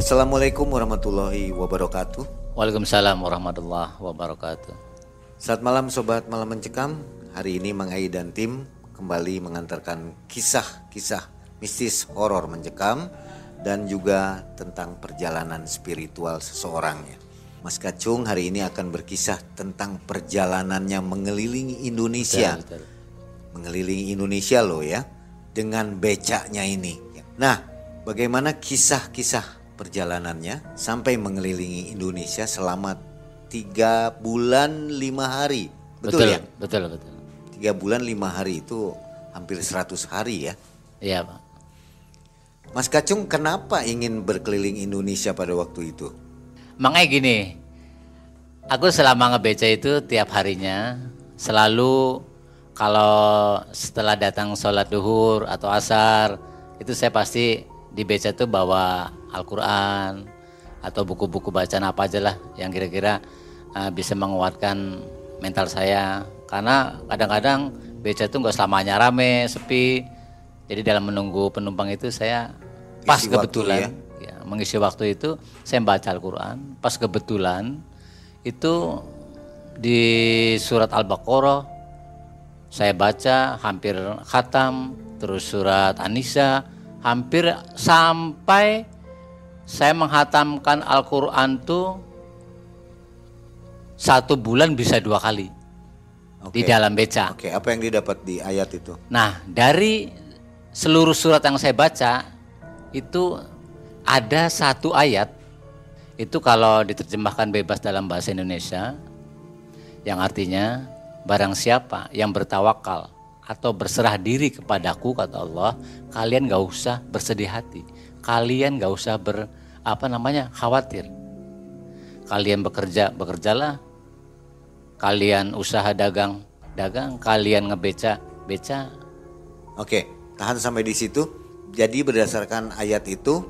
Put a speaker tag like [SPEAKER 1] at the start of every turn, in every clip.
[SPEAKER 1] Assalamualaikum warahmatullahi wabarakatuh.
[SPEAKER 2] Waalaikumsalam warahmatullahi wabarakatuh.
[SPEAKER 1] Saat malam sobat malam mencekam, hari ini Mang Ai dan tim kembali mengantarkan kisah-kisah mistis horor mencekam dan juga tentang perjalanan spiritual seseorang ya. Mas Kacung hari ini akan berkisah tentang perjalanannya mengelilingi Indonesia.
[SPEAKER 2] Betul, betul.
[SPEAKER 1] Mengelilingi Indonesia loh ya dengan becaknya ini. Nah, bagaimana kisah-kisah perjalanannya sampai mengelilingi Indonesia selama tiga bulan lima hari. Betul,
[SPEAKER 2] Betul,
[SPEAKER 1] ya?
[SPEAKER 2] betul, betul.
[SPEAKER 1] Tiga bulan lima hari itu hampir 100 hari ya.
[SPEAKER 2] Iya, Pak.
[SPEAKER 1] Mas Kacung kenapa ingin berkeliling Indonesia pada waktu itu?
[SPEAKER 2] Makanya gini, aku selama ngebeca itu tiap harinya selalu kalau setelah datang sholat duhur atau asar itu saya pasti di beca tuh bawa Al-Quran atau buku-buku bacaan apa aja lah yang kira-kira uh, bisa menguatkan mental saya. Karena kadang-kadang beca itu nggak selamanya rame sepi. Jadi dalam menunggu penumpang itu saya pas
[SPEAKER 1] Isi waktu
[SPEAKER 2] kebetulan
[SPEAKER 1] ya?
[SPEAKER 2] ya, mengisi waktu itu saya baca Al-Quran. Pas kebetulan itu di surat Al-Baqarah saya baca hampir khatam. Terus surat An-Nisa hampir sampai saya menghatamkan Al-Quran tuh satu bulan bisa dua kali di
[SPEAKER 1] Oke.
[SPEAKER 2] dalam beca.
[SPEAKER 1] Oke, apa yang didapat di ayat itu?
[SPEAKER 2] Nah, dari seluruh surat yang saya baca itu ada satu ayat itu kalau diterjemahkan bebas dalam bahasa Indonesia yang artinya barang siapa yang bertawakal atau berserah diri kepadaku kata Allah, kalian gak usah bersedih hati. Kalian gak usah ber apa namanya khawatir. Kalian bekerja, bekerjalah. Kalian usaha dagang, dagang. Kalian ngebeca, beca.
[SPEAKER 1] Oke, tahan sampai di situ. Jadi berdasarkan ayat itu,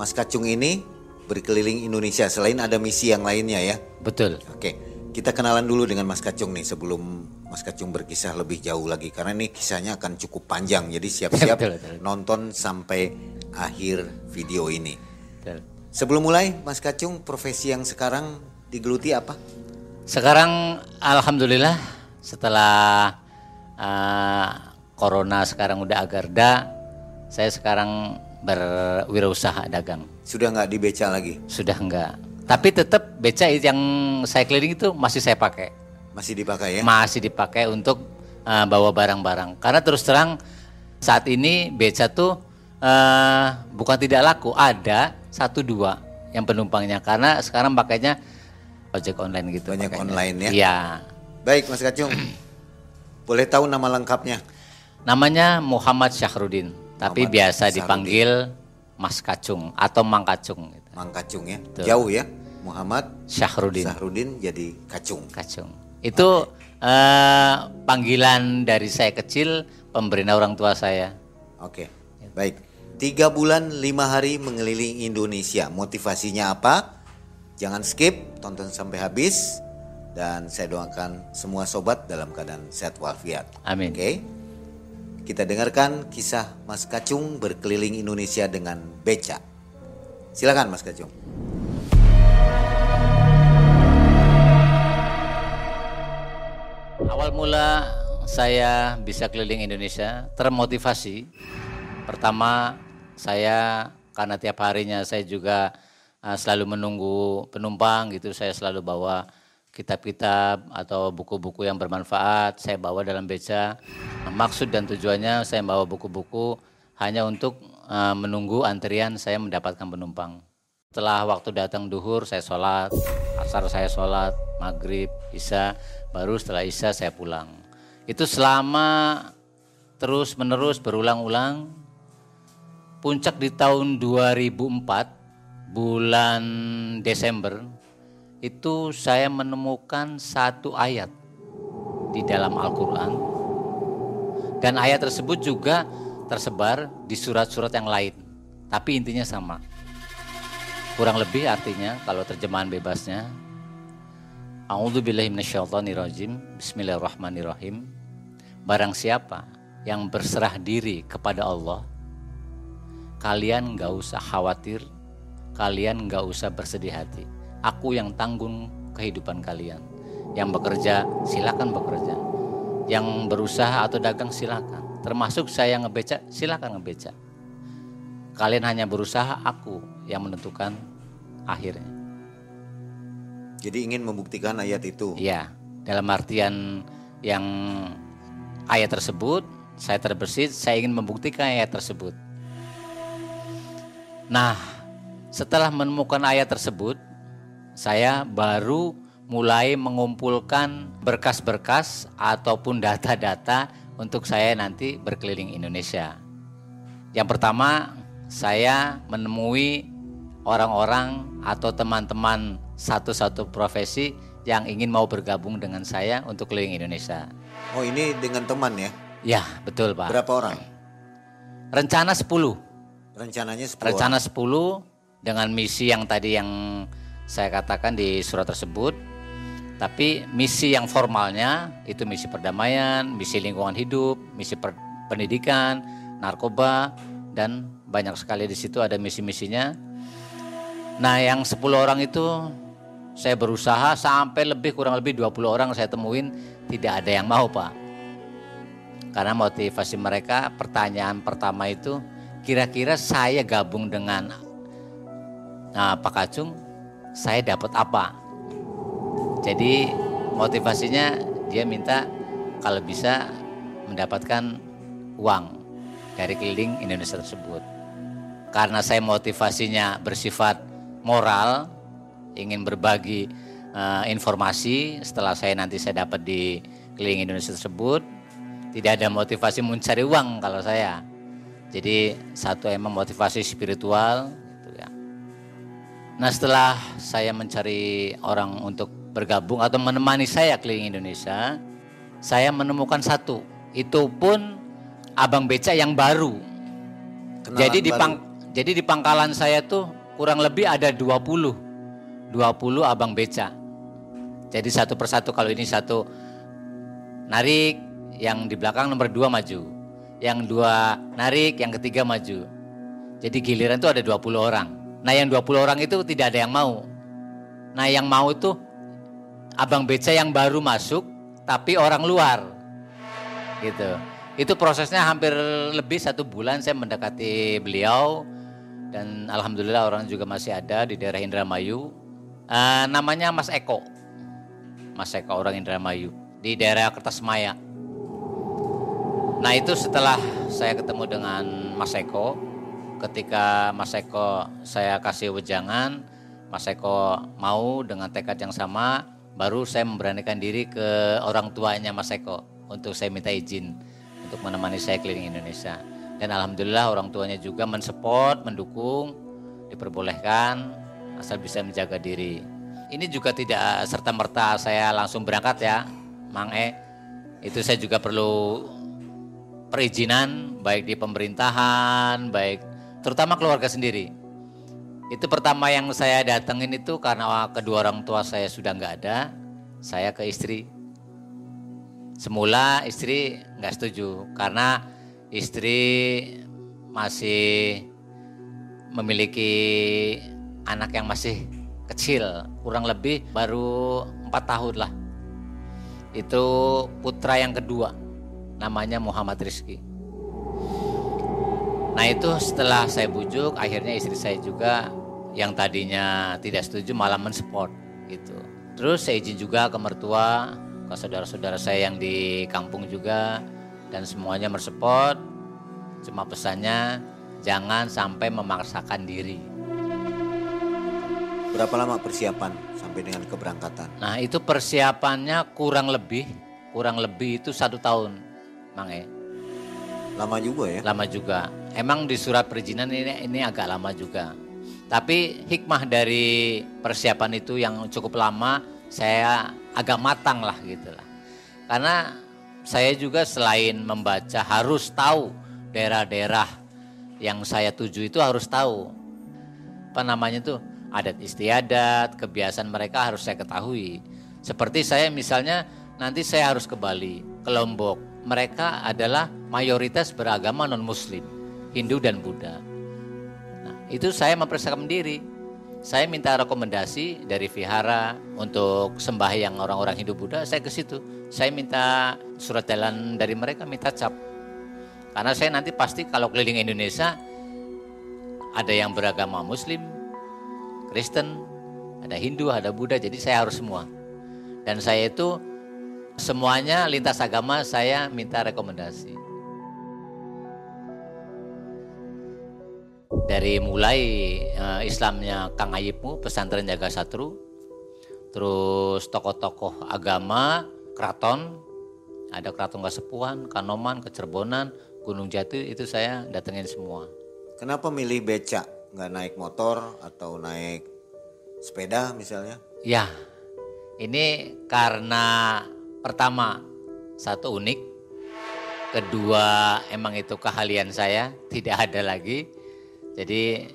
[SPEAKER 1] Mas Kacung ini berkeliling Indonesia selain ada misi yang lainnya ya.
[SPEAKER 2] Betul.
[SPEAKER 1] Oke, kita kenalan dulu dengan Mas Kacung nih sebelum Mas Kacung berkisah lebih jauh lagi karena ini kisahnya akan cukup panjang. Jadi siap-siap nonton sampai akhir video ini.
[SPEAKER 2] Betul.
[SPEAKER 1] Sebelum mulai, Mas Kacung profesi yang sekarang digeluti apa?
[SPEAKER 2] Sekarang alhamdulillah setelah uh, corona sekarang udah agak reda, saya sekarang berwirausaha dagang.
[SPEAKER 1] Sudah nggak dibeca lagi?
[SPEAKER 2] Sudah enggak. Tapi tetap beca yang saya keliling itu masih saya pakai.
[SPEAKER 1] Masih dipakai ya?
[SPEAKER 2] Masih dipakai untuk uh, bawa barang-barang. Karena terus terang saat ini beca tuh uh, bukan tidak laku, ada satu dua yang penumpangnya. Karena sekarang pakainya ojek online gitu.
[SPEAKER 1] Banyak
[SPEAKER 2] pakainya.
[SPEAKER 1] online ya?
[SPEAKER 2] Iya.
[SPEAKER 1] Baik, Mas Kacung. Boleh tahu nama lengkapnya?
[SPEAKER 2] Namanya Muhammad Syahrudin, tapi
[SPEAKER 1] Muhammad
[SPEAKER 2] biasa
[SPEAKER 1] Syahrudin.
[SPEAKER 2] dipanggil Mas Kacung atau Mang Kacung. Gitu.
[SPEAKER 1] Mang Kacung ya.
[SPEAKER 2] Betul.
[SPEAKER 1] Jauh ya. Muhammad
[SPEAKER 2] Syahrudin.
[SPEAKER 1] Sahrudin jadi Kacung.
[SPEAKER 2] Kacung. Itu eh, panggilan dari saya kecil, pemberian orang tua saya.
[SPEAKER 1] Oke, baik. Tiga bulan lima hari mengelilingi Indonesia. Motivasinya apa? Jangan skip, tonton sampai habis. Dan saya doakan semua sobat dalam keadaan sehat walafiat.
[SPEAKER 2] Amin.
[SPEAKER 1] Oke, kita dengarkan kisah Mas Kacung berkeliling Indonesia dengan beca. Silakan Mas Kacung.
[SPEAKER 2] Awal mula saya bisa keliling Indonesia termotivasi. Pertama, saya karena tiap harinya saya juga uh, selalu menunggu penumpang gitu, saya selalu bawa kitab-kitab atau buku-buku yang bermanfaat saya bawa dalam beca. Maksud dan tujuannya saya bawa buku-buku hanya untuk uh, menunggu antrian saya mendapatkan penumpang. Setelah waktu datang duhur saya sholat, asar saya sholat, maghrib, isya, baru setelah isya saya pulang. Itu selama terus menerus berulang-ulang. Puncak di tahun 2004 bulan Desember itu saya menemukan satu ayat di dalam Al-Quran dan ayat tersebut juga tersebar di surat-surat yang lain tapi intinya sama kurang lebih artinya kalau terjemahan bebasnya A'udzubillahi minasyaitonirrajim Bismillahirrahmanirrahim Barang siapa yang berserah diri kepada Allah Kalian gak usah khawatir kalian nggak usah bersedih hati. Aku yang tanggung kehidupan kalian. Yang bekerja, silakan bekerja. Yang berusaha atau dagang, silakan. Termasuk saya yang ngebeca, silakan ngebeca. Kalian hanya berusaha, aku yang menentukan akhirnya.
[SPEAKER 1] Jadi ingin membuktikan ayat itu.
[SPEAKER 2] Iya, dalam artian yang ayat tersebut, saya terbersit, saya ingin membuktikan ayat tersebut. Nah, setelah menemukan ayat tersebut, saya baru mulai mengumpulkan berkas-berkas ataupun data-data untuk saya nanti berkeliling Indonesia. Yang pertama, saya menemui orang-orang atau teman-teman satu-satu profesi yang ingin mau bergabung dengan saya untuk keliling Indonesia.
[SPEAKER 1] Oh ini dengan teman ya?
[SPEAKER 2] Ya betul Pak.
[SPEAKER 1] Berapa orang?
[SPEAKER 2] Rencana 10.
[SPEAKER 1] Rencananya 10
[SPEAKER 2] Rencana 10 dengan misi yang tadi yang saya katakan di surat tersebut. Tapi misi yang formalnya itu misi perdamaian, misi lingkungan hidup, misi pendidikan, narkoba, dan banyak sekali di situ ada misi-misinya. Nah yang 10 orang itu saya berusaha sampai lebih kurang lebih 20 orang saya temuin tidak ada yang mau Pak. Karena motivasi mereka pertanyaan pertama itu kira-kira saya gabung dengan nah, Pak Kacung saya dapat apa? Jadi motivasinya dia minta kalau bisa mendapatkan uang dari keliling Indonesia tersebut. Karena saya motivasinya bersifat moral, ingin berbagi uh, informasi setelah saya nanti saya dapat di keliling Indonesia tersebut, tidak ada motivasi mencari uang kalau saya. Jadi satu emang motivasi spiritual. Gitu ya. Nah setelah saya mencari orang untuk bergabung atau menemani saya keliling Indonesia, saya menemukan satu, itu pun abang beca yang baru. Kenalan jadi di pang, jadi di pangkalan saya tuh kurang lebih ada 20. 20 abang beca. Jadi satu persatu kalau ini satu narik, yang di belakang nomor dua maju. Yang dua narik, yang ketiga maju. Jadi giliran itu ada 20 orang. Nah yang 20 orang itu tidak ada yang mau. Nah yang mau itu abang beca yang baru masuk tapi orang luar. Gitu. Itu prosesnya hampir lebih satu bulan saya mendekati beliau dan alhamdulillah orang juga masih ada di daerah Indramayu. Uh, namanya Mas Eko. Mas Eko orang Indramayu di daerah Kertasmaya. Nah itu setelah saya ketemu dengan Mas Eko, ketika Mas Eko saya kasih wejangan, Mas Eko mau dengan tekad yang sama, baru saya memberanikan diri ke orang tuanya Mas Eko untuk saya minta izin untuk menemani saya keliling Indonesia. Dan alhamdulillah orang tuanya juga mensupport, mendukung, diperbolehkan asal bisa menjaga diri. Ini juga tidak serta merta saya langsung berangkat ya, Mang E. Itu saya juga perlu perizinan baik di pemerintahan, baik terutama keluarga sendiri. Itu pertama yang saya datengin itu karena kedua orang tua saya sudah nggak ada, saya ke istri. Semula istri nggak setuju karena istri masih memiliki anak yang masih kecil, kurang lebih baru empat tahun lah. Itu putra yang kedua, namanya Muhammad Rizki. Nah itu setelah saya bujuk, akhirnya istri saya juga yang tadinya tidak setuju malah mensupport gitu. Terus saya izin juga ke mertua, ke saudara-saudara saya yang di kampung juga, dan semuanya merespot. Cuma pesannya jangan sampai memaksakan diri.
[SPEAKER 1] Berapa lama persiapan sampai dengan keberangkatan?
[SPEAKER 2] Nah itu persiapannya kurang lebih kurang lebih itu satu tahun, Mang E.
[SPEAKER 1] Lama juga ya?
[SPEAKER 2] Lama juga. Emang di surat perizinan ini ini agak lama juga. Tapi hikmah dari persiapan itu yang cukup lama, saya agak matang lah gitu lah. Karena saya juga selain membaca harus tahu daerah-daerah yang saya tuju itu harus tahu. Apa namanya tuh? Adat istiadat, kebiasaan mereka harus saya ketahui. Seperti saya misalnya nanti saya harus ke Bali, ke Lombok. Mereka adalah mayoritas beragama non-muslim, Hindu dan Buddha. Nah, itu saya mempersiapkan diri. saya minta rekomendasi dari vihara untuk sembahyang orang-orang Hindu Buddha, saya ke situ. Saya minta surat jalan dari mereka, minta cap. Karena saya nanti pasti kalau keliling Indonesia ada yang beragama Muslim, Kristen, ada Hindu, ada Buddha, jadi saya harus semua. Dan saya itu semuanya lintas agama saya minta rekomendasi. Dari mulai uh, Islamnya Kang Ayipmu, pesantren Jaga Satru, terus tokoh-tokoh agama, keraton, ada keraton Kasepuhan, Kanoman, Kecerbonan, Gunung Jati itu saya datengin semua.
[SPEAKER 1] Kenapa milih beca, nggak naik motor atau naik sepeda misalnya?
[SPEAKER 2] Ya, ini karena pertama satu unik, kedua emang itu keahlian saya, tidak ada lagi. Jadi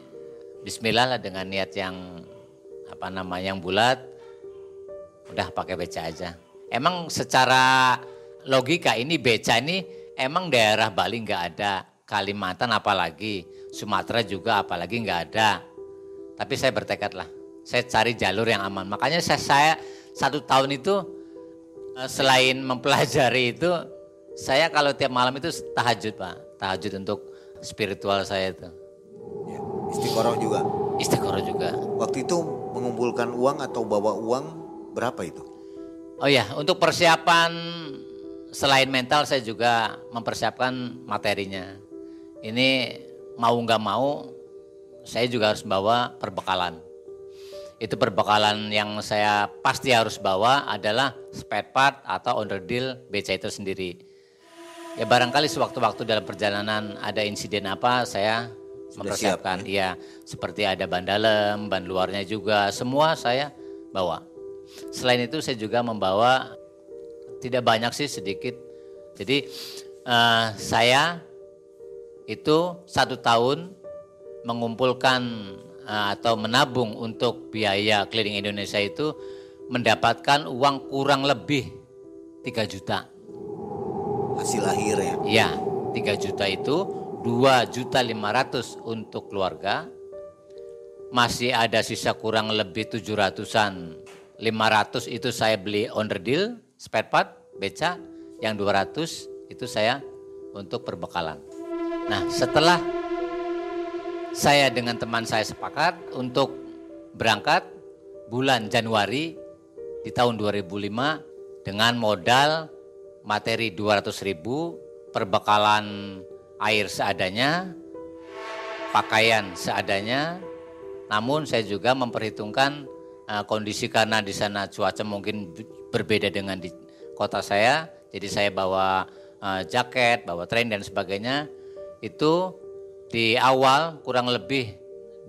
[SPEAKER 2] Bismillah lah dengan niat yang apa namanya yang bulat, udah pakai beca aja. Emang secara logika ini beca ini emang daerah Bali nggak ada, Kalimantan apalagi, Sumatera juga apalagi nggak ada. Tapi saya bertekad lah, saya cari jalur yang aman. Makanya saya, saya satu tahun itu eh, selain mempelajari itu, saya kalau tiap malam itu tahajud pak, tahajud untuk spiritual saya itu.
[SPEAKER 1] Ya, istiqoroh juga.
[SPEAKER 2] Istiqoroh juga.
[SPEAKER 1] Waktu itu mengumpulkan uang atau bawa uang berapa itu?
[SPEAKER 2] Oh ya, untuk persiapan selain mental saya juga mempersiapkan materinya. Ini mau nggak mau saya juga harus bawa perbekalan. Itu perbekalan yang saya pasti harus bawa adalah spare part atau underdeal BC itu sendiri. Ya barangkali sewaktu-waktu dalam perjalanan ada insiden apa saya Sudah mempersiapkan. Siap, ya? ya seperti ada ban dalam, ban luarnya juga, semua saya bawa. Selain itu saya juga membawa tidak banyak sih sedikit. Jadi uh, saya itu satu tahun mengumpulkan uh, atau menabung untuk biaya keliling Indonesia itu mendapatkan uang kurang lebih 3 juta.
[SPEAKER 1] Hasil akhir ya?
[SPEAKER 2] Iya, 3 juta itu 2 juta 500 untuk keluarga. Masih ada sisa kurang lebih 700-an. 500 itu saya beli on the deal spare part, beca, yang 200 itu saya untuk perbekalan. Nah setelah saya dengan teman saya sepakat untuk berangkat bulan Januari di tahun 2005 dengan modal materi 200 ribu, perbekalan air seadanya, pakaian seadanya, namun saya juga memperhitungkan uh, kondisi karena di sana cuaca mungkin berbeda dengan di kota saya. Jadi saya bawa uh, jaket, bawa train dan sebagainya. Itu di awal kurang lebih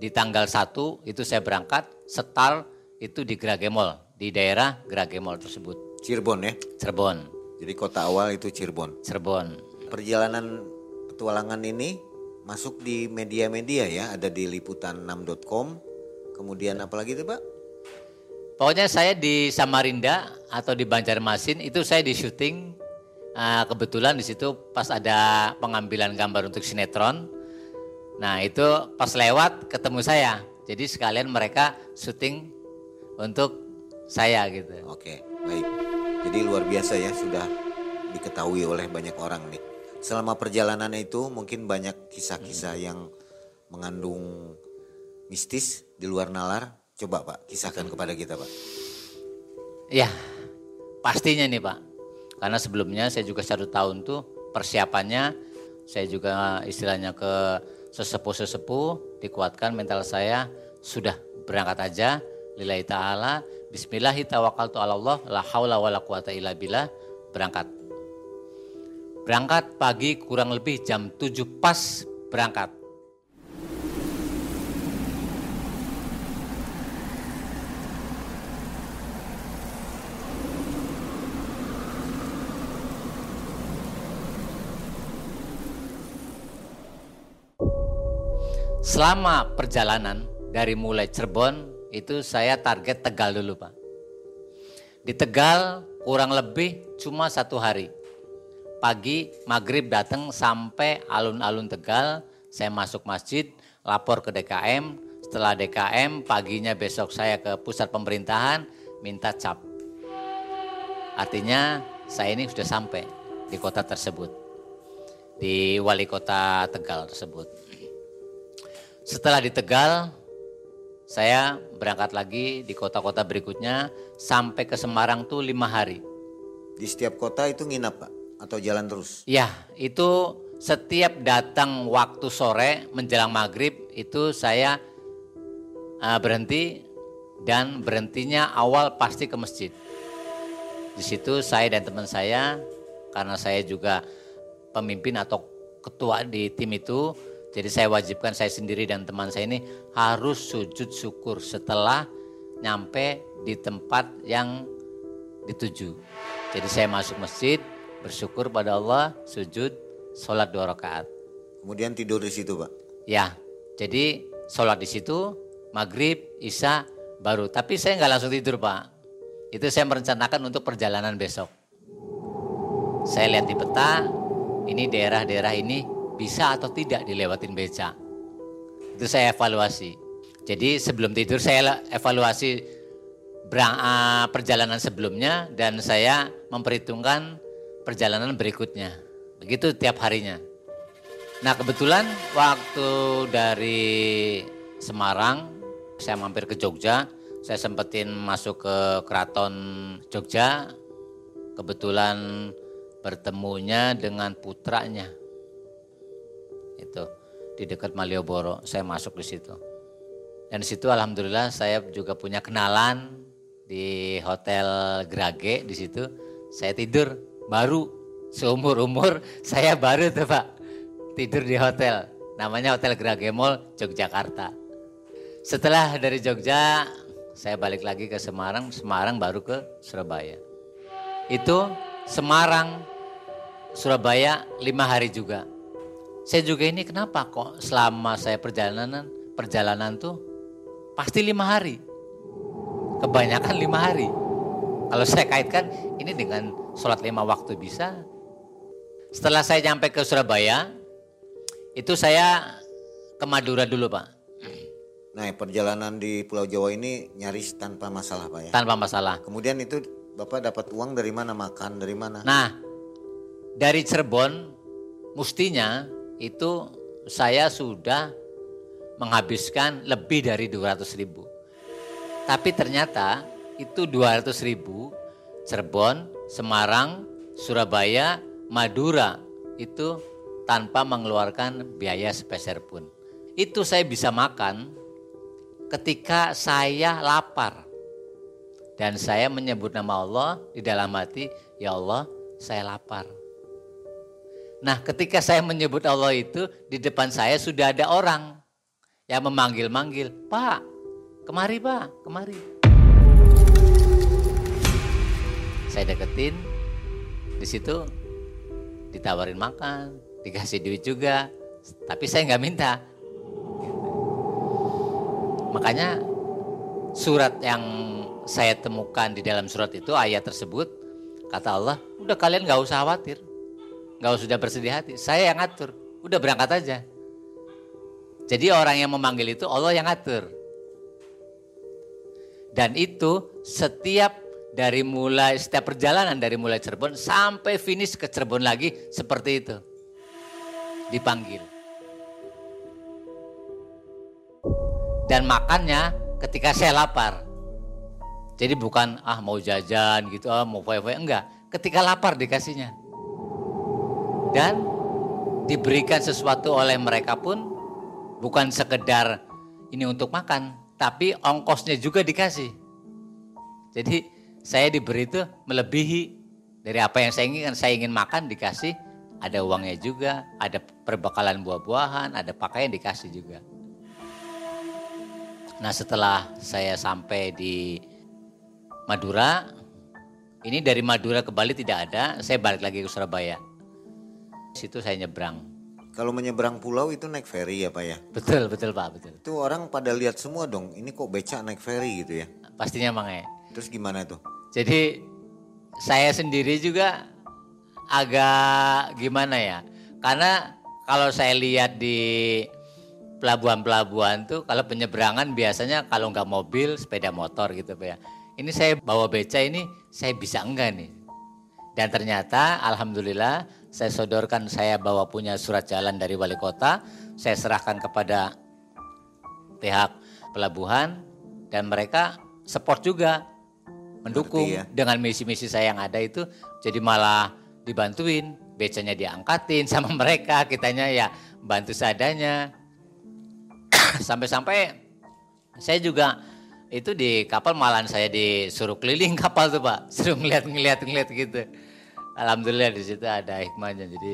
[SPEAKER 2] di tanggal 1 itu saya berangkat setar itu di Gragemol, di daerah Gragemol tersebut.
[SPEAKER 1] Cirebon ya?
[SPEAKER 2] Cirebon.
[SPEAKER 1] Jadi kota awal itu Cirebon.
[SPEAKER 2] Cirebon.
[SPEAKER 1] Perjalanan petualangan ini masuk di media-media ya, ada di liputan6.com. Kemudian apalagi itu Pak?
[SPEAKER 2] Pokoknya saya di Samarinda atau di Banjarmasin itu saya di syuting. Uh, kebetulan di situ pas ada pengambilan gambar untuk sinetron. Nah itu pas lewat ketemu saya. Jadi sekalian mereka syuting untuk saya gitu.
[SPEAKER 1] Oke, baik. Jadi luar biasa ya sudah diketahui oleh banyak orang nih. Selama perjalanan itu mungkin banyak kisah-kisah hmm. yang mengandung mistis di luar nalar Coba Pak, kisahkan kepada kita Pak.
[SPEAKER 2] Ya, pastinya nih Pak. Karena sebelumnya saya juga satu tahun tuh persiapannya, saya juga istilahnya ke sesepuh-sesepuh, dikuatkan mental saya, sudah berangkat aja, lillahi ta'ala, bismillahi tawakkaltu ala Allah, la hawla wa la quwata illa billah, berangkat. Berangkat pagi kurang lebih jam 7 pas berangkat Selama perjalanan dari mulai Cirebon itu saya target Tegal dulu Pak. Di Tegal kurang lebih cuma satu hari. Pagi maghrib datang sampai alun-alun Tegal, saya masuk masjid, lapor ke DKM, setelah DKM, paginya besok saya ke pusat pemerintahan minta cap. Artinya saya ini sudah sampai di kota tersebut. Di wali kota Tegal tersebut. Setelah di Tegal, saya berangkat lagi di kota-kota berikutnya sampai ke Semarang tuh lima hari.
[SPEAKER 1] Di setiap kota itu nginap Pak? Atau jalan terus?
[SPEAKER 2] Ya, itu setiap datang waktu sore menjelang maghrib itu saya uh, berhenti dan berhentinya awal pasti ke masjid. Di situ saya dan teman saya karena saya juga pemimpin atau ketua di tim itu, jadi saya wajibkan saya sendiri dan teman saya ini harus sujud syukur setelah nyampe di tempat yang dituju. Jadi saya masuk masjid, bersyukur pada Allah, sujud, sholat dua rakaat.
[SPEAKER 1] Kemudian tidur di situ Pak?
[SPEAKER 2] Ya, jadi sholat di situ, maghrib, isya, baru. Tapi saya nggak langsung tidur Pak. Itu saya merencanakan untuk perjalanan besok. Saya lihat di peta, ini daerah-daerah ini bisa atau tidak dilewatin beca. Itu saya evaluasi. Jadi sebelum tidur saya evaluasi perjalanan sebelumnya dan saya memperhitungkan perjalanan berikutnya. Begitu tiap harinya. Nah kebetulan waktu dari Semarang saya mampir ke Jogja, saya sempetin masuk ke keraton Jogja. Kebetulan bertemunya dengan putranya. Itu di dekat Malioboro, saya masuk di situ. Dan di situ alhamdulillah saya juga punya kenalan di Hotel Grage di situ. Saya tidur baru seumur umur saya baru tuh Pak tidur di hotel namanya Hotel Grage Mall Yogyakarta. Setelah dari Jogja, saya balik lagi ke Semarang, Semarang baru ke Surabaya. Itu Semarang, Surabaya lima hari juga. Saya juga ini kenapa kok selama saya perjalanan, perjalanan tuh pasti lima hari. Kebanyakan lima hari. Kalau saya kaitkan ini dengan sholat lima waktu bisa. Setelah saya sampai ke Surabaya, itu saya ke Madura dulu Pak.
[SPEAKER 1] Nah, perjalanan di Pulau Jawa ini nyaris tanpa masalah, Pak ya.
[SPEAKER 2] Tanpa masalah.
[SPEAKER 1] Kemudian itu Bapak dapat uang dari mana, makan dari mana?
[SPEAKER 2] Nah, dari Cirebon mestinya itu saya sudah menghabiskan lebih dari 200 ribu. Tapi ternyata itu 200 ribu Cirebon, Semarang, Surabaya, Madura itu tanpa mengeluarkan biaya sepeser pun. Itu saya bisa makan ketika saya lapar dan saya menyebut nama Allah di dalam hati, ya Allah, saya lapar. Nah, ketika saya menyebut Allah itu di depan saya sudah ada orang yang memanggil-manggil, "Pak, kemari, Pak, kemari." Saya deketin di situ ditawarin makan, dikasih duit juga, tapi saya nggak minta. Makanya surat yang saya temukan di dalam surat itu ayat tersebut kata Allah, udah kalian gak usah khawatir, gak usah bersedih hati, saya yang ngatur, udah berangkat aja. Jadi orang yang memanggil itu Allah yang ngatur. Dan itu setiap dari mulai setiap perjalanan dari mulai Cirebon sampai finish ke Cirebon lagi seperti itu. Dipanggil. dan makannya ketika saya lapar. Jadi bukan ah mau jajan gitu, ah mau foya-foya, enggak. Ketika lapar dikasihnya. Dan diberikan sesuatu oleh mereka pun bukan sekedar ini untuk makan, tapi ongkosnya juga dikasih. Jadi saya diberi itu melebihi dari apa yang saya inginkan. Saya ingin makan dikasih, ada uangnya juga, ada perbekalan buah-buahan, ada pakaian dikasih juga. Nah setelah saya sampai di Madura, ini dari Madura ke Bali tidak ada, saya balik lagi ke Surabaya. Situ saya nyebrang.
[SPEAKER 1] Kalau menyeberang pulau itu naik ferry ya Pak ya?
[SPEAKER 2] Betul, betul Pak, betul.
[SPEAKER 1] Itu orang pada lihat semua dong, ini kok becak naik ferry gitu ya?
[SPEAKER 2] Pastinya Mang ya.
[SPEAKER 1] Terus gimana tuh?
[SPEAKER 2] Jadi saya sendiri juga agak gimana ya, karena kalau saya lihat di pelabuhan-pelabuhan tuh kalau penyeberangan biasanya kalau nggak mobil sepeda motor gitu Pak ya. Ini saya bawa beca ini saya bisa enggak nih? Dan ternyata alhamdulillah saya sodorkan saya bawa punya surat jalan dari wali kota, saya serahkan kepada pihak pelabuhan dan mereka support juga mendukung ya. dengan misi-misi saya yang ada itu. Jadi malah dibantuin becanya diangkatin sama mereka. Kitanya ya bantu seadanya. Sampai-sampai saya juga itu di kapal malah saya disuruh keliling kapal tuh pak. Suruh ngeliat-ngeliat ngeliat gitu alhamdulillah di situ ada hikmahnya jadi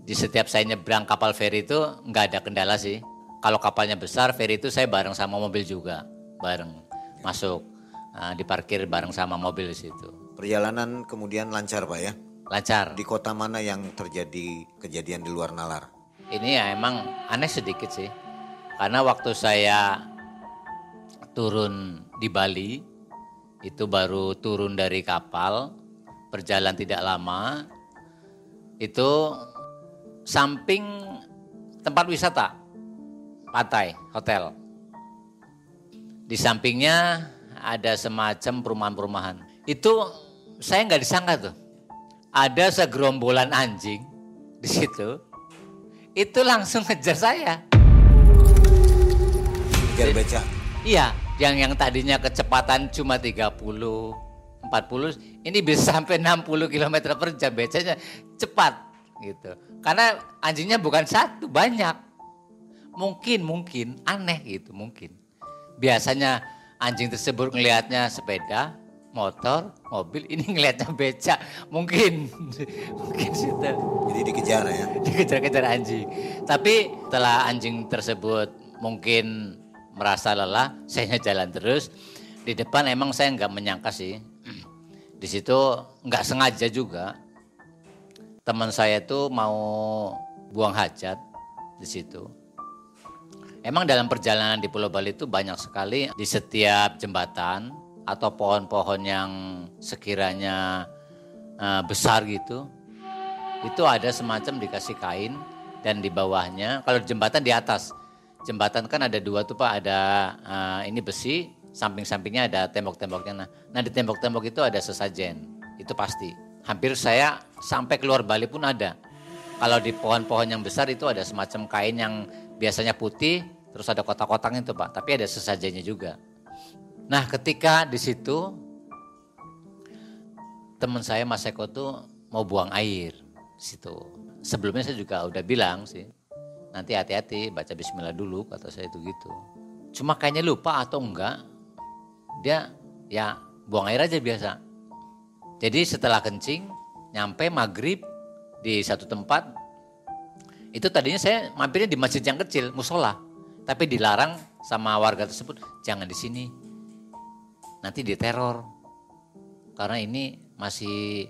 [SPEAKER 2] di setiap saya nyebrang kapal feri itu nggak ada kendala sih kalau kapalnya besar feri itu saya bareng sama mobil juga bareng masuk uh, diparkir bareng sama mobil di situ.
[SPEAKER 1] Perjalanan kemudian lancar pak ya?
[SPEAKER 2] Lancar.
[SPEAKER 1] Di kota mana yang terjadi kejadian di luar nalar?
[SPEAKER 2] Ini ya emang aneh sedikit sih. Karena waktu saya turun di Bali, itu baru turun dari kapal, berjalan tidak lama, itu samping tempat wisata, pantai, hotel. Di sampingnya ada semacam perumahan-perumahan. Itu saya nggak disangka tuh. Ada segerombolan anjing di situ. Itu langsung ngejar saya.
[SPEAKER 1] Ngejar beca?
[SPEAKER 2] Iya, yang yang tadinya kecepatan cuma 30, 40, ini bisa sampai 60 km per jam becanya cepat gitu. Karena anjingnya bukan satu, banyak. Mungkin, mungkin aneh gitu, mungkin. Biasanya anjing tersebut ngelihatnya sepeda, motor, mobil, ini ngelihatnya beca, mungkin, mungkin situ.
[SPEAKER 1] Jadi dikejar ya?
[SPEAKER 2] Dikejar-kejar anjing. Tapi setelah anjing tersebut mungkin merasa lelah, saya jalan terus. Di depan emang saya nggak menyangka sih, di situ nggak sengaja juga. Teman saya itu mau buang hajat di situ Emang dalam perjalanan di Pulau Bali itu banyak sekali di setiap jembatan atau pohon-pohon yang sekiranya uh, besar gitu. Itu ada semacam dikasih kain dan di bawahnya kalau jembatan di atas. Jembatan kan ada dua tuh Pak, ada uh, ini besi, samping-sampingnya ada tembok-temboknya. Nah, nah di tembok-tembok itu ada sesajen. Itu pasti. Hampir saya sampai keluar Bali pun ada. Kalau di pohon-pohon yang besar itu ada semacam kain yang biasanya putih, terus ada kotak-kotaknya itu Pak, tapi ada sesajanya juga. Nah ketika di situ teman saya Mas Eko tuh mau buang air situ. Sebelumnya saya juga udah bilang sih, nanti hati-hati baca bismillah dulu kata saya itu gitu. Cuma kayaknya lupa atau enggak, dia ya buang air aja biasa. Jadi setelah kencing, nyampe maghrib di satu tempat itu tadinya saya mampirnya di masjid yang kecil, musola. Tapi dilarang sama warga tersebut, jangan di sini. Nanti diteror. Karena ini masih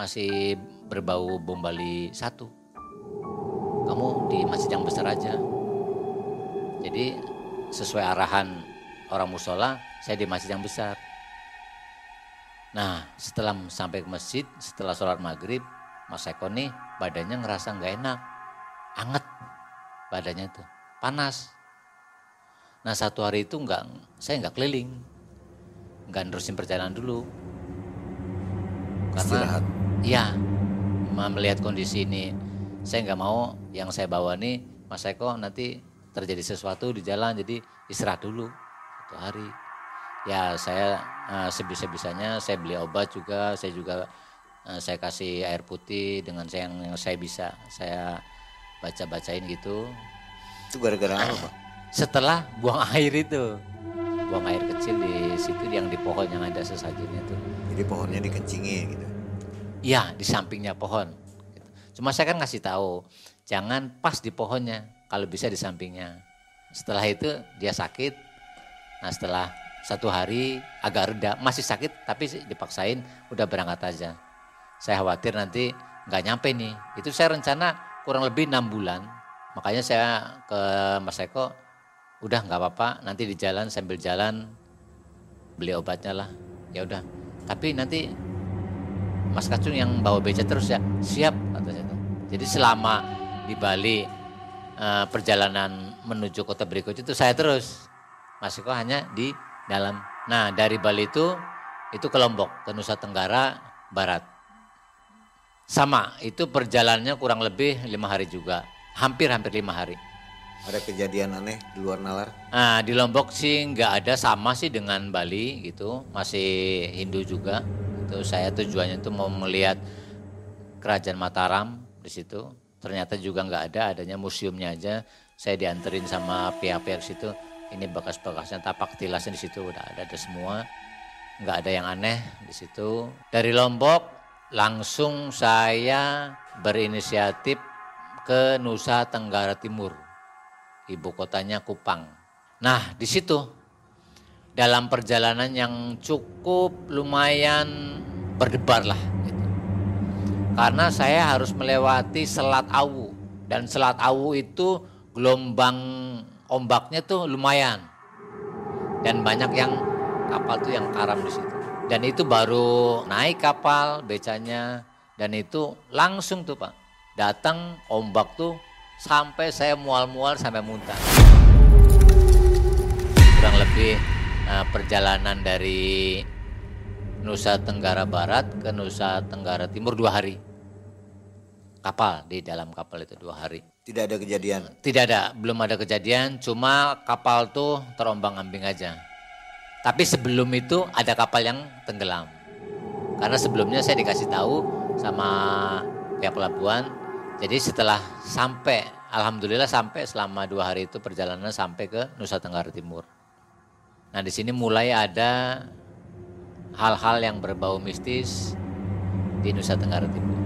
[SPEAKER 2] masih berbau bom Bali satu. Kamu di masjid yang besar aja. Jadi sesuai arahan orang musola, saya di masjid yang besar. Nah setelah sampai ke masjid, setelah sholat maghrib, Mas Eko nih badannya ngerasa nggak enak anget badannya itu, panas. Nah satu hari itu enggak, saya enggak keliling, enggak nerusin perjalanan dulu. Karena Istirahat. ya melihat kondisi ini, saya enggak mau yang saya bawa nih Mas Eko nanti terjadi sesuatu di jalan jadi istirahat dulu satu hari. Ya saya uh, sebisa-bisanya saya beli obat juga, saya juga uh, saya kasih air putih dengan saya yang saya bisa saya baca-bacain gitu.
[SPEAKER 1] Itu gara-gara apa Pak?
[SPEAKER 2] Setelah buang air itu. Buang air kecil di situ yang di pohon yang ada sesajennya tuh.
[SPEAKER 1] Jadi pohonnya dikencingi gitu?
[SPEAKER 2] Iya di sampingnya pohon. Cuma saya kan ngasih tahu jangan pas di pohonnya kalau bisa di sampingnya. Setelah itu dia sakit. Nah setelah satu hari agak reda masih sakit tapi dipaksain udah berangkat aja. Saya khawatir nanti nggak nyampe nih. Itu saya rencana kurang lebih enam bulan. Makanya saya ke Mas Eko, udah nggak apa-apa, nanti di jalan sambil jalan beli obatnya lah. Ya udah. Tapi nanti Mas Kacung yang bawa beca terus ya, siap katanya. Jadi selama di Bali uh, perjalanan menuju kota berikutnya itu saya terus. Masih kok hanya di dalam. Nah dari Bali itu itu ke Lombok, ke Nusa Tenggara Barat. Sama, itu perjalanannya kurang lebih lima hari juga, hampir-hampir lima hari.
[SPEAKER 1] Ada kejadian aneh di luar nalar?
[SPEAKER 2] Nah di Lombok sih nggak ada sama sih dengan Bali gitu, masih Hindu juga. Itu saya tujuannya itu mau melihat kerajaan Mataram di situ. Ternyata juga nggak ada, adanya museumnya aja. Saya dianterin sama pihak-pihak situ. Ini bekas-bekasnya tapak tilasnya di situ udah ada, ada semua. Nggak ada yang aneh di situ. Dari Lombok langsung saya berinisiatif ke Nusa Tenggara Timur. Ibu kotanya Kupang. Nah, di situ dalam perjalanan yang cukup lumayan berdebar lah gitu. Karena saya harus melewati Selat Awu dan Selat Awu itu gelombang ombaknya tuh lumayan. Dan banyak yang kapal tuh yang karam di situ. Dan itu baru naik kapal becanya dan itu langsung tuh Pak. Datang ombak tuh sampai saya mual-mual sampai muntah. Kurang lebih uh, perjalanan dari Nusa Tenggara Barat ke Nusa Tenggara Timur dua hari. Kapal di dalam kapal itu dua hari.
[SPEAKER 1] Tidak ada kejadian.
[SPEAKER 2] Tidak ada, belum ada kejadian. Cuma kapal tuh terombang ambing aja. Tapi sebelum itu ada kapal yang tenggelam. Karena sebelumnya saya dikasih tahu sama pihak pelabuhan. Jadi setelah sampai, alhamdulillah sampai selama dua hari itu perjalanan sampai ke Nusa Tenggara Timur. Nah di sini mulai ada hal-hal yang berbau mistis di Nusa Tenggara Timur.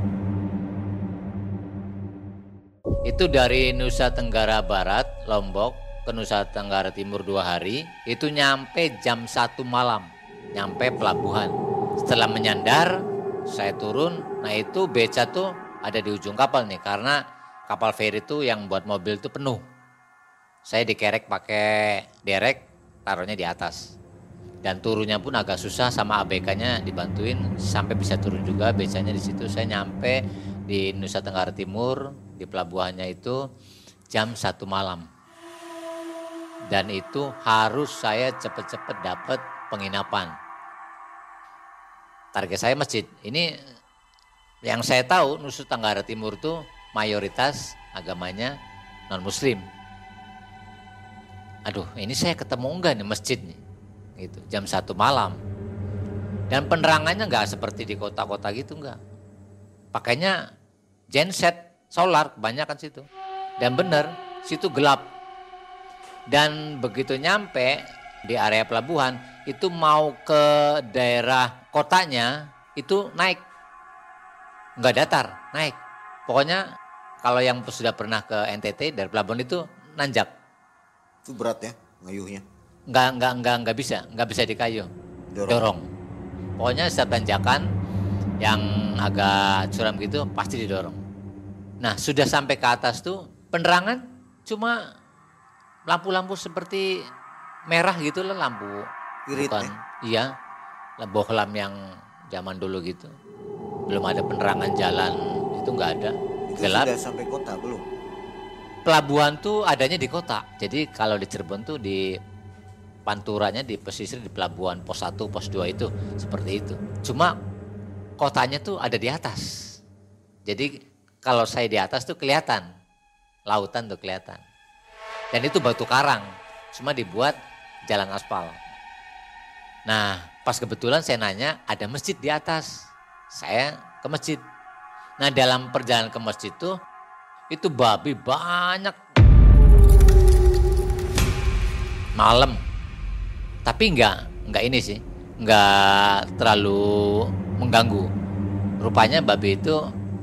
[SPEAKER 2] Itu dari Nusa Tenggara Barat, Lombok, ke Nusa Tenggara Timur dua hari, itu nyampe jam satu malam, nyampe pelabuhan. Setelah menyandar, saya turun, nah itu beca tuh ada di ujung kapal nih, karena kapal feri itu yang buat mobil itu penuh. Saya dikerek pakai derek, taruhnya di atas. Dan turunnya pun agak susah sama ABK-nya dibantuin sampai bisa turun juga becanya di situ. Saya nyampe di Nusa Tenggara Timur di pelabuhannya itu jam satu malam. Dan itu harus saya cepet-cepet dapat penginapan. Target saya masjid. Ini yang saya tahu Nusa Tenggara Timur tuh mayoritas agamanya non muslim. Aduh, ini saya ketemu enggak nih masjid nih? Gitu, jam satu malam. Dan penerangannya enggak seperti di kota-kota gitu enggak. Pakainya genset solar kebanyakan situ. Dan benar, situ gelap. Dan begitu nyampe di area pelabuhan, itu mau ke daerah kotanya, itu naik. Enggak datar, naik. Pokoknya kalau yang sudah pernah ke NTT dari pelabuhan itu nanjak.
[SPEAKER 1] Itu berat ya ngayuhnya.
[SPEAKER 2] Enggak, enggak, enggak, enggak bisa, enggak bisa dikayu.
[SPEAKER 1] Dorong.
[SPEAKER 2] Dorong. Pokoknya setiap tanjakan yang agak curam gitu pasti didorong. Nah sudah sampai ke atas tuh penerangan cuma lampu-lampu seperti merah gitu lah lampu.
[SPEAKER 1] Irit
[SPEAKER 2] Bukan, iya, bohlam yang zaman dulu gitu. Belum ada penerangan jalan itu nggak ada.
[SPEAKER 1] Itu
[SPEAKER 2] Gelap.
[SPEAKER 1] sudah sampai kota belum?
[SPEAKER 2] Pelabuhan tuh adanya di kota. Jadi kalau di Cirebon tuh di panturanya di pesisir di pelabuhan pos 1, pos 2 itu seperti itu. Cuma kotanya tuh ada di atas. Jadi kalau saya di atas tuh kelihatan. Lautan tuh kelihatan. Dan itu batu karang. Cuma dibuat jalan aspal. Nah pas kebetulan saya nanya ada masjid di atas. Saya ke masjid. Nah dalam perjalanan ke masjid tuh itu babi banyak. Malam. Tapi enggak, enggak ini sih. Enggak terlalu mengganggu. Rupanya babi itu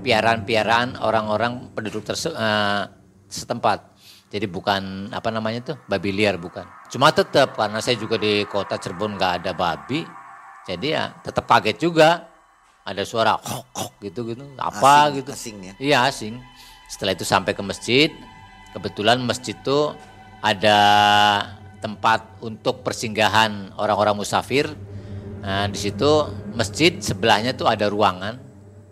[SPEAKER 2] piaraan-piaraan orang-orang penduduk terse eh, setempat. Jadi bukan apa namanya tuh babi liar bukan. Cuma tetap karena saya juga di kota Cirebon nggak ada babi, jadi ya tetap kaget juga. Ada suara kok kok gitu gitu, apa
[SPEAKER 1] Asing-
[SPEAKER 2] gitu.
[SPEAKER 1] asing ya?
[SPEAKER 2] Iya asing. Setelah itu sampai ke masjid, kebetulan masjid itu ada tempat untuk persinggahan orang-orang musafir. Nah, di situ masjid sebelahnya tuh ada ruangan.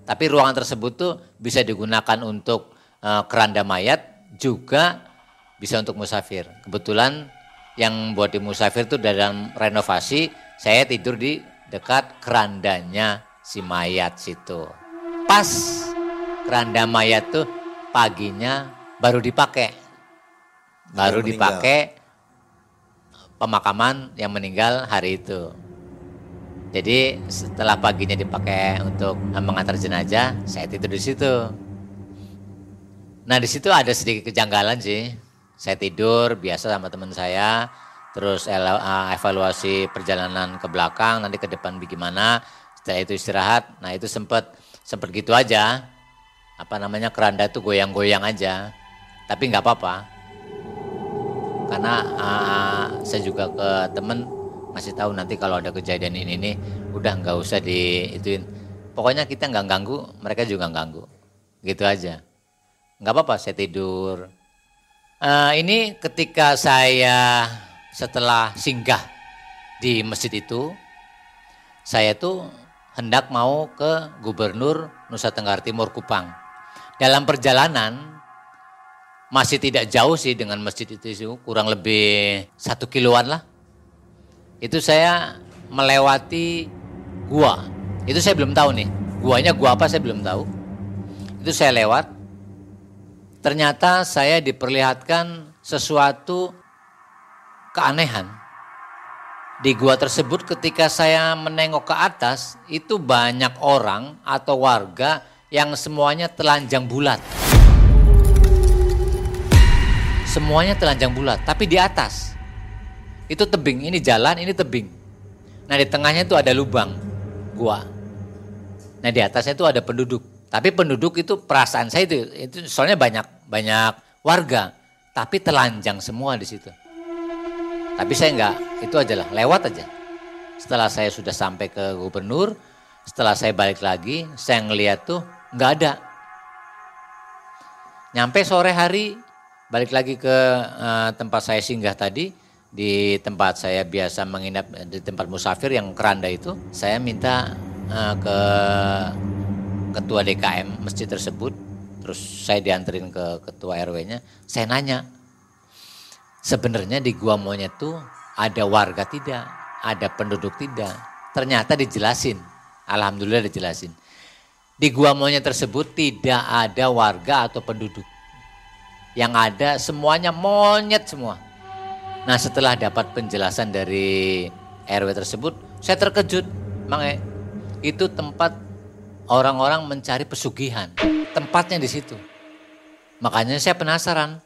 [SPEAKER 2] Tapi ruangan tersebut tuh bisa digunakan untuk eh, keranda mayat juga bisa untuk musafir. Kebetulan yang buat di musafir itu dalam renovasi, saya tidur di dekat kerandanya si mayat situ. Pas keranda mayat tuh paginya baru dipakai. Baru dipakai pemakaman yang meninggal hari itu. Jadi setelah paginya dipakai untuk mengantar jenazah, saya tidur di situ. Nah di situ ada sedikit kejanggalan sih. Saya tidur biasa sama teman saya, terus eh, evaluasi perjalanan ke belakang, nanti ke depan bagaimana. Setelah itu istirahat. Nah itu sempat sempat gitu aja. Apa namanya keranda itu goyang-goyang aja. Tapi nggak apa-apa. Karena uh, saya juga ke temen ngasih tahu nanti kalau ada kejadian ini nih udah nggak usah di ituin. Pokoknya kita nggak ganggu mereka juga ganggu. Gitu aja. Nggak apa-apa saya tidur. Uh, ini ketika saya setelah singgah di masjid itu saya tuh hendak mau ke gubernur Nusa Tenggara Timur Kupang. Dalam perjalanan masih tidak jauh sih dengan masjid itu kurang lebih satu kiloan lah itu saya melewati gua. Itu saya belum tahu nih. Guanya gua apa saya belum tahu. Itu saya lewat. Ternyata saya diperlihatkan sesuatu keanehan. Di gua tersebut ketika saya menengok ke atas, itu banyak orang atau warga yang semuanya telanjang bulat. Semuanya telanjang bulat, tapi di atas. Itu tebing, ini jalan, ini tebing. Nah di tengahnya itu ada lubang, gua. Nah di atasnya itu ada penduduk. Tapi penduduk itu perasaan saya itu, itu soalnya banyak banyak warga, tapi telanjang semua di situ. Tapi saya enggak, itu aja lah, lewat aja. Setelah saya sudah sampai ke gubernur, setelah saya balik lagi, saya ngeliat tuh nggak ada. Nyampe sore hari, balik lagi ke uh, tempat saya singgah tadi, di tempat saya biasa menginap di tempat musafir yang keranda itu, saya minta uh, ke ketua DKM masjid tersebut, terus saya dianterin ke ketua RW-nya, saya nanya, sebenarnya di Gua Monyet tuh ada warga tidak, ada penduduk tidak. Ternyata dijelasin, alhamdulillah dijelasin. Di Gua Monyet tersebut tidak ada warga atau penduduk. Yang ada semuanya monyet semua Nah setelah dapat penjelasan dari RW tersebut, saya terkejut. Mang itu tempat orang-orang mencari pesugihan. Tempatnya di situ. Makanya saya penasaran.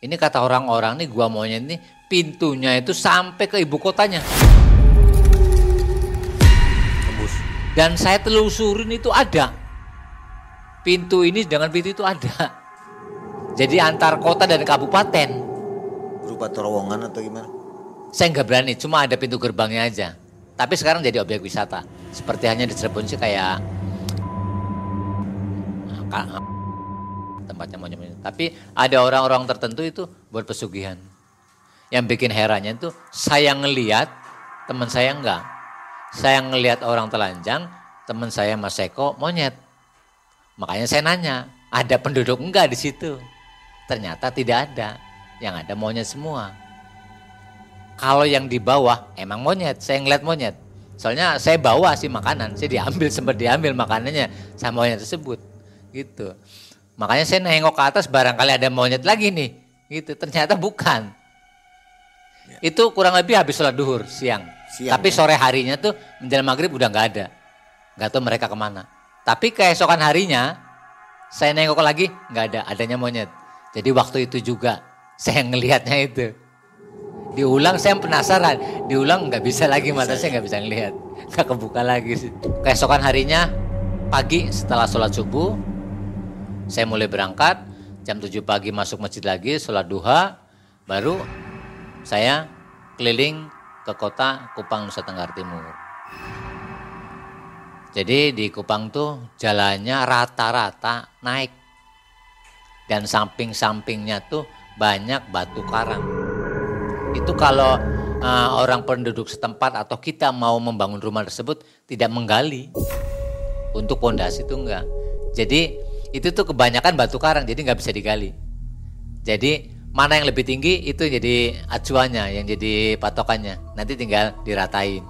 [SPEAKER 2] Ini kata orang-orang nih gua maunya ini pintunya itu sampai ke ibu kotanya. Tembus. Dan saya telusurin itu ada. Pintu ini dengan pintu itu ada. Jadi antar kota dan kabupaten
[SPEAKER 1] berupa terowongan atau gimana?
[SPEAKER 2] Saya nggak berani, cuma ada pintu gerbangnya aja. Tapi sekarang jadi objek wisata. Seperti hanya di Cirebon sih kayak tempatnya monyet Tapi ada orang-orang tertentu itu buat pesugihan. Yang bikin herannya itu saya ngeliat, teman saya enggak. Saya ngeliat orang telanjang, teman saya Mas Eko monyet. Makanya saya nanya, ada penduduk enggak di situ? Ternyata tidak ada yang ada monyet semua. Kalau yang di bawah emang monyet, saya ngeliat monyet. Soalnya saya bawa sih makanan, saya diambil sempat diambil makanannya sama monyet tersebut. Gitu. Makanya saya nengok ke atas barangkali ada monyet lagi nih. Gitu. Ternyata bukan. Ya. Itu kurang lebih habis sholat duhur siang. siang Tapi ya? sore harinya tuh menjelang maghrib udah nggak ada. Nggak tahu mereka ke mana. Tapi keesokan harinya saya nengok lagi nggak ada, adanya monyet. Jadi waktu itu juga saya ngelihatnya itu. Diulang saya penasaran, diulang nggak bisa lagi mata saya nggak bisa ngelihat, nggak kebuka lagi. Keesokan harinya pagi setelah sholat subuh, saya mulai berangkat jam 7 pagi masuk masjid lagi sholat duha, baru saya keliling ke kota Kupang Nusa Tenggara Timur. Jadi di Kupang tuh jalannya rata-rata naik dan samping-sampingnya tuh banyak batu karang. Itu kalau uh, orang penduduk setempat atau kita mau membangun rumah tersebut tidak menggali untuk pondasi itu enggak. Jadi itu tuh kebanyakan batu karang jadi nggak bisa digali. Jadi mana yang lebih tinggi itu jadi acuannya, yang jadi patokannya. Nanti tinggal diratain.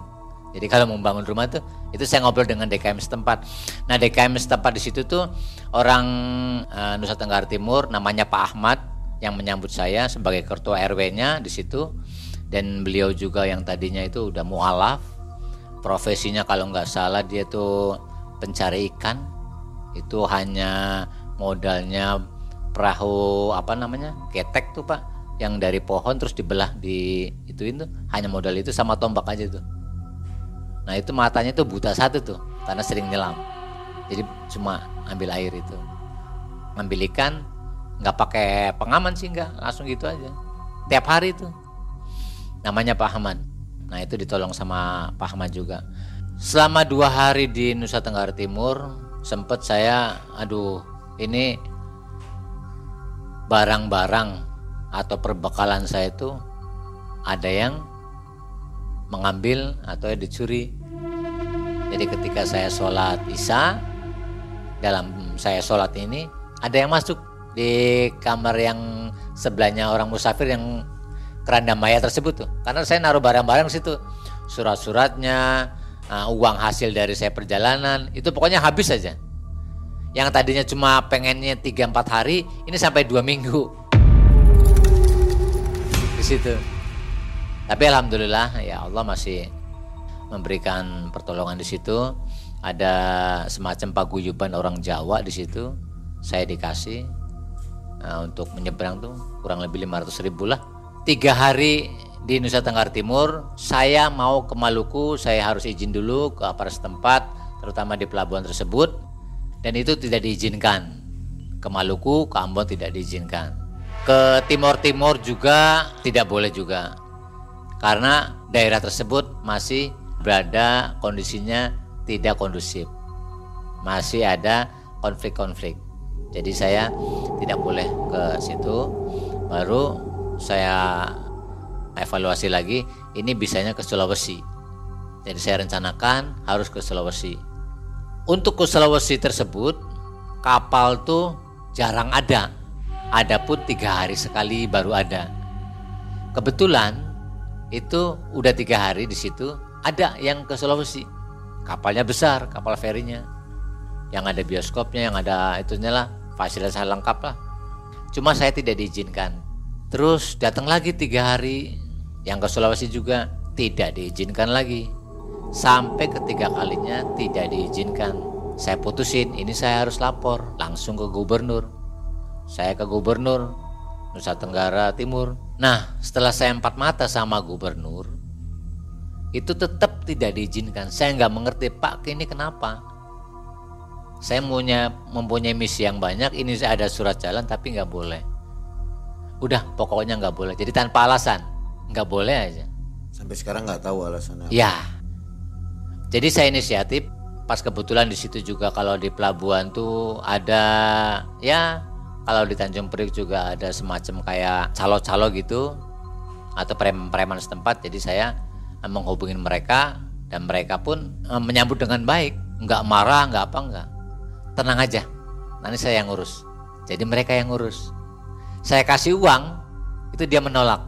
[SPEAKER 2] Jadi kalau membangun rumah tuh itu saya ngobrol dengan DKM setempat. Nah DKM setempat di situ tuh orang uh, Nusa Tenggara Timur namanya Pak Ahmad yang menyambut saya sebagai ketua RW-nya di situ. Dan beliau juga yang tadinya itu udah mualaf. Profesinya kalau nggak salah dia tuh pencari ikan. Itu hanya modalnya perahu apa namanya ketek tuh pak. Yang dari pohon terus dibelah di itu itu hanya modal itu sama tombak aja tuh. Nah itu matanya tuh buta satu tuh. Karena sering nyelam. Jadi cuma ambil air itu. Ngambil ikan nggak pakai pengaman sih nggak. Langsung gitu aja. Tiap hari tuh namanya Pak Ahmad. Nah itu ditolong sama Pak Ahmad juga. Selama dua hari di Nusa Tenggara Timur sempet saya aduh ini barang-barang atau perbekalan saya itu ada yang mengambil atau dicuri. Jadi ketika saya sholat isya dalam saya sholat ini ada yang masuk di kamar yang sebelahnya orang musafir yang keranda maya tersebut tuh. Karena saya naruh barang-barang situ, surat-suratnya, uh, uang hasil dari saya perjalanan. Itu pokoknya habis saja. Yang tadinya cuma pengennya 3-4 hari ini sampai dua minggu. Di situ. Tapi alhamdulillah ya Allah masih memberikan pertolongan di situ. Ada semacam paguyuban orang Jawa di situ. Saya dikasih nah, untuk menyeberang tuh kurang lebih 500 ribu lah tiga hari di Nusa Tenggara Timur saya mau ke Maluku saya harus izin dulu ke aparat setempat terutama di pelabuhan tersebut dan itu tidak diizinkan. Ke Maluku, ke Ambon tidak diizinkan. Ke Timur Timur juga tidak boleh juga. Karena daerah tersebut masih berada kondisinya tidak kondusif. Masih ada konflik-konflik. Jadi saya tidak boleh ke situ. Baru saya evaluasi lagi, ini bisanya ke Sulawesi. Jadi saya rencanakan harus ke Sulawesi untuk ke Sulawesi tersebut kapal tuh jarang ada. Ada pun tiga hari sekali baru ada. Kebetulan itu udah tiga hari di situ ada yang ke Sulawesi. Kapalnya besar, kapal ferinya. Yang ada bioskopnya, yang ada itunya lah, fasilitas lengkap lah. Cuma saya tidak diizinkan. Terus datang lagi tiga hari, yang ke Sulawesi juga tidak diizinkan lagi sampai ketiga kalinya tidak diizinkan. Saya putusin, ini saya harus lapor langsung ke gubernur. Saya ke gubernur Nusa Tenggara Timur. Nah, setelah saya empat mata sama gubernur, itu tetap tidak diizinkan. Saya nggak mengerti, Pak, ini kenapa? Saya punya mempunyai misi yang banyak, ini saya ada surat jalan tapi nggak boleh. Udah, pokoknya nggak boleh. Jadi tanpa alasan, nggak boleh aja.
[SPEAKER 1] Sampai sekarang nggak tahu alasannya.
[SPEAKER 2] Ya, jadi saya inisiatif pas kebetulan di situ juga kalau di pelabuhan tuh ada ya kalau di Tanjung Priok juga ada semacam kayak calo-calo gitu atau preman-preman setempat. Jadi saya menghubungi mereka dan mereka pun eh, menyambut dengan baik, nggak marah, nggak apa nggak. Tenang aja, nanti saya yang ngurus. Jadi mereka yang ngurus. Saya kasih uang, itu dia menolak.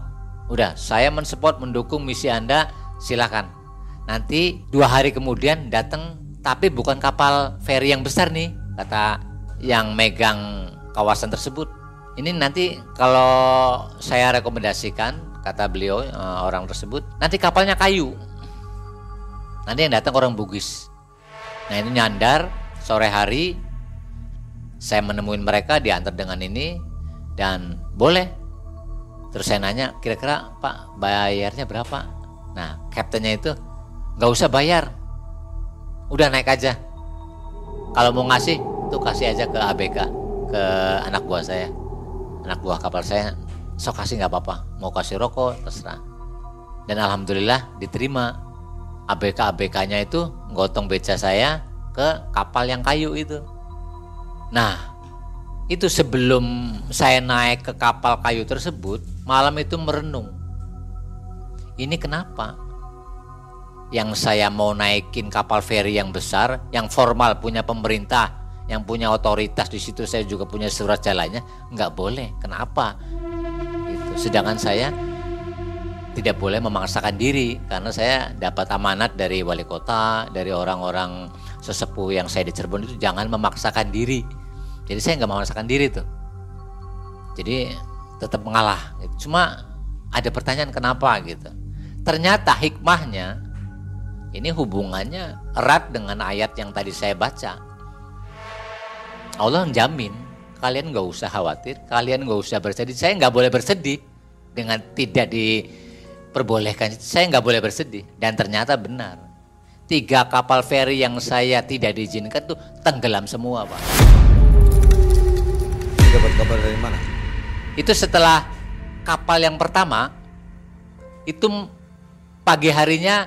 [SPEAKER 2] Udah, saya mensupport, mendukung misi Anda, silakan Nanti dua hari kemudian datang tapi bukan kapal feri yang besar nih kata yang megang kawasan tersebut. Ini nanti kalau saya rekomendasikan kata beliau eh, orang tersebut nanti kapalnya kayu. Nanti yang datang orang Bugis. Nah itu nyandar sore hari saya menemui mereka diantar dengan ini dan boleh. Terus saya nanya kira-kira Pak bayarnya berapa? Nah kaptennya itu nggak usah bayar. Udah naik aja. Kalau mau ngasih tuh kasih aja ke ABK ke anak buah saya. Anak buah kapal saya sok kasih nggak apa-apa. Mau kasih rokok terserah. Dan alhamdulillah diterima. ABK ABK-nya itu gotong beca saya ke kapal yang kayu itu nah itu sebelum saya naik ke kapal kayu tersebut malam itu merenung ini kenapa yang saya mau naikin kapal feri yang besar, yang formal punya pemerintah, yang punya otoritas di situ saya juga punya surat jalannya, nggak boleh. Kenapa? Sedangkan saya tidak boleh memaksakan diri karena saya dapat amanat dari wali kota, dari orang-orang sesepuh yang saya di Cirebon itu jangan memaksakan diri. Jadi saya nggak memaksakan diri tuh. Jadi tetap mengalah. Cuma ada pertanyaan kenapa gitu. Ternyata hikmahnya ini hubungannya erat dengan ayat yang tadi saya baca. Allah menjamin kalian nggak usah khawatir, kalian nggak usah bersedih. Saya nggak boleh bersedih dengan tidak diperbolehkan. Saya nggak boleh bersedih dan ternyata benar. Tiga kapal feri yang saya tidak diizinkan tuh tenggelam semua, Pak.
[SPEAKER 1] Dapat kabar dari mana?
[SPEAKER 2] Itu setelah kapal yang pertama itu pagi harinya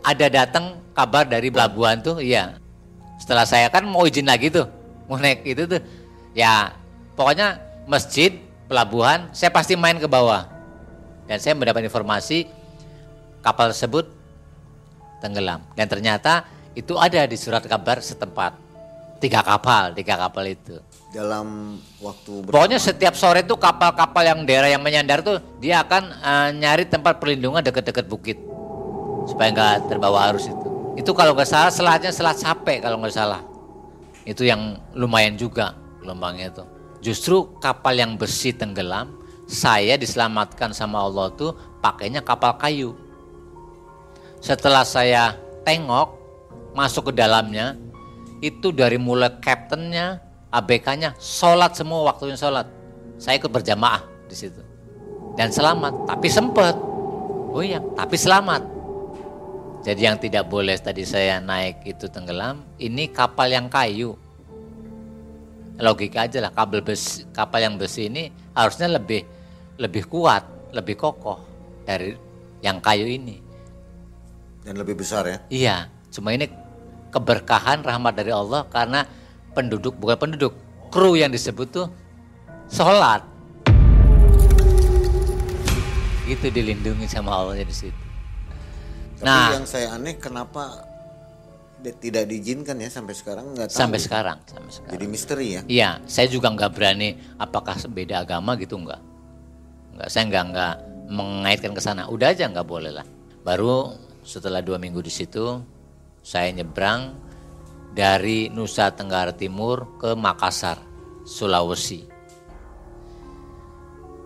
[SPEAKER 2] ada datang kabar dari pelabuhan tuh, iya. Setelah saya kan mau izin lagi tuh, mau naik itu tuh, ya pokoknya masjid, pelabuhan, saya pasti main ke bawah. Dan saya mendapat informasi kapal tersebut tenggelam. Dan ternyata itu ada di surat kabar setempat. Tiga kapal, tiga kapal itu.
[SPEAKER 1] Dalam waktu
[SPEAKER 2] Pokoknya setiap sore itu kapal-kapal yang daerah yang menyandar tuh dia akan uh, nyari tempat perlindungan dekat-dekat bukit supaya nggak terbawa arus itu. Itu kalau nggak salah selatnya selat sape kalau nggak salah. Itu yang lumayan juga gelombangnya itu. Justru kapal yang besi tenggelam, saya diselamatkan sama Allah tuh pakainya kapal kayu. Setelah saya tengok masuk ke dalamnya, itu dari mulai kaptennya, ABK-nya, sholat semua waktunya sholat. Saya ikut berjamaah di situ. Dan selamat, tapi sempet. Oh iya, tapi selamat. Jadi yang tidak boleh tadi saya naik itu tenggelam, ini kapal yang kayu. Logika aja lah, kabel besi, kapal yang besi ini harusnya lebih lebih kuat, lebih kokoh dari yang kayu ini.
[SPEAKER 1] Dan lebih besar ya?
[SPEAKER 2] Iya, cuma ini keberkahan rahmat dari Allah karena penduduk bukan penduduk, kru yang disebut tuh sholat. Itu dilindungi sama Allah di situ.
[SPEAKER 1] Tapi
[SPEAKER 2] Nah.
[SPEAKER 1] yang saya aneh kenapa tidak diizinkan ya sampai sekarang nggak tahu.
[SPEAKER 2] Sampai sekarang, sampai sekarang.
[SPEAKER 1] Jadi misteri ya.
[SPEAKER 2] Iya, saya juga nggak berani apakah beda agama gitu nggak. Nggak, saya nggak nggak mengaitkan ke sana. Udah aja nggak boleh lah. Baru setelah dua minggu di situ, saya nyebrang dari Nusa Tenggara Timur ke Makassar, Sulawesi.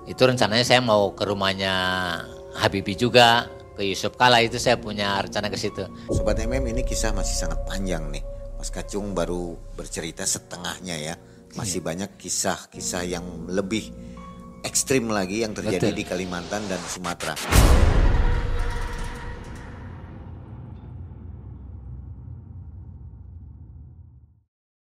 [SPEAKER 2] Itu rencananya saya mau ke rumahnya Habibie juga, ke Yusuf Kala itu saya punya rencana ke situ.
[SPEAKER 1] Sobat MM ini kisah masih sangat panjang nih. Mas Kacung baru bercerita setengahnya ya. Masih
[SPEAKER 2] Iya.
[SPEAKER 1] banyak kisah-kisah yang lebih ekstrim lagi yang terjadi
[SPEAKER 2] Betul.
[SPEAKER 1] di Kalimantan dan Sumatera.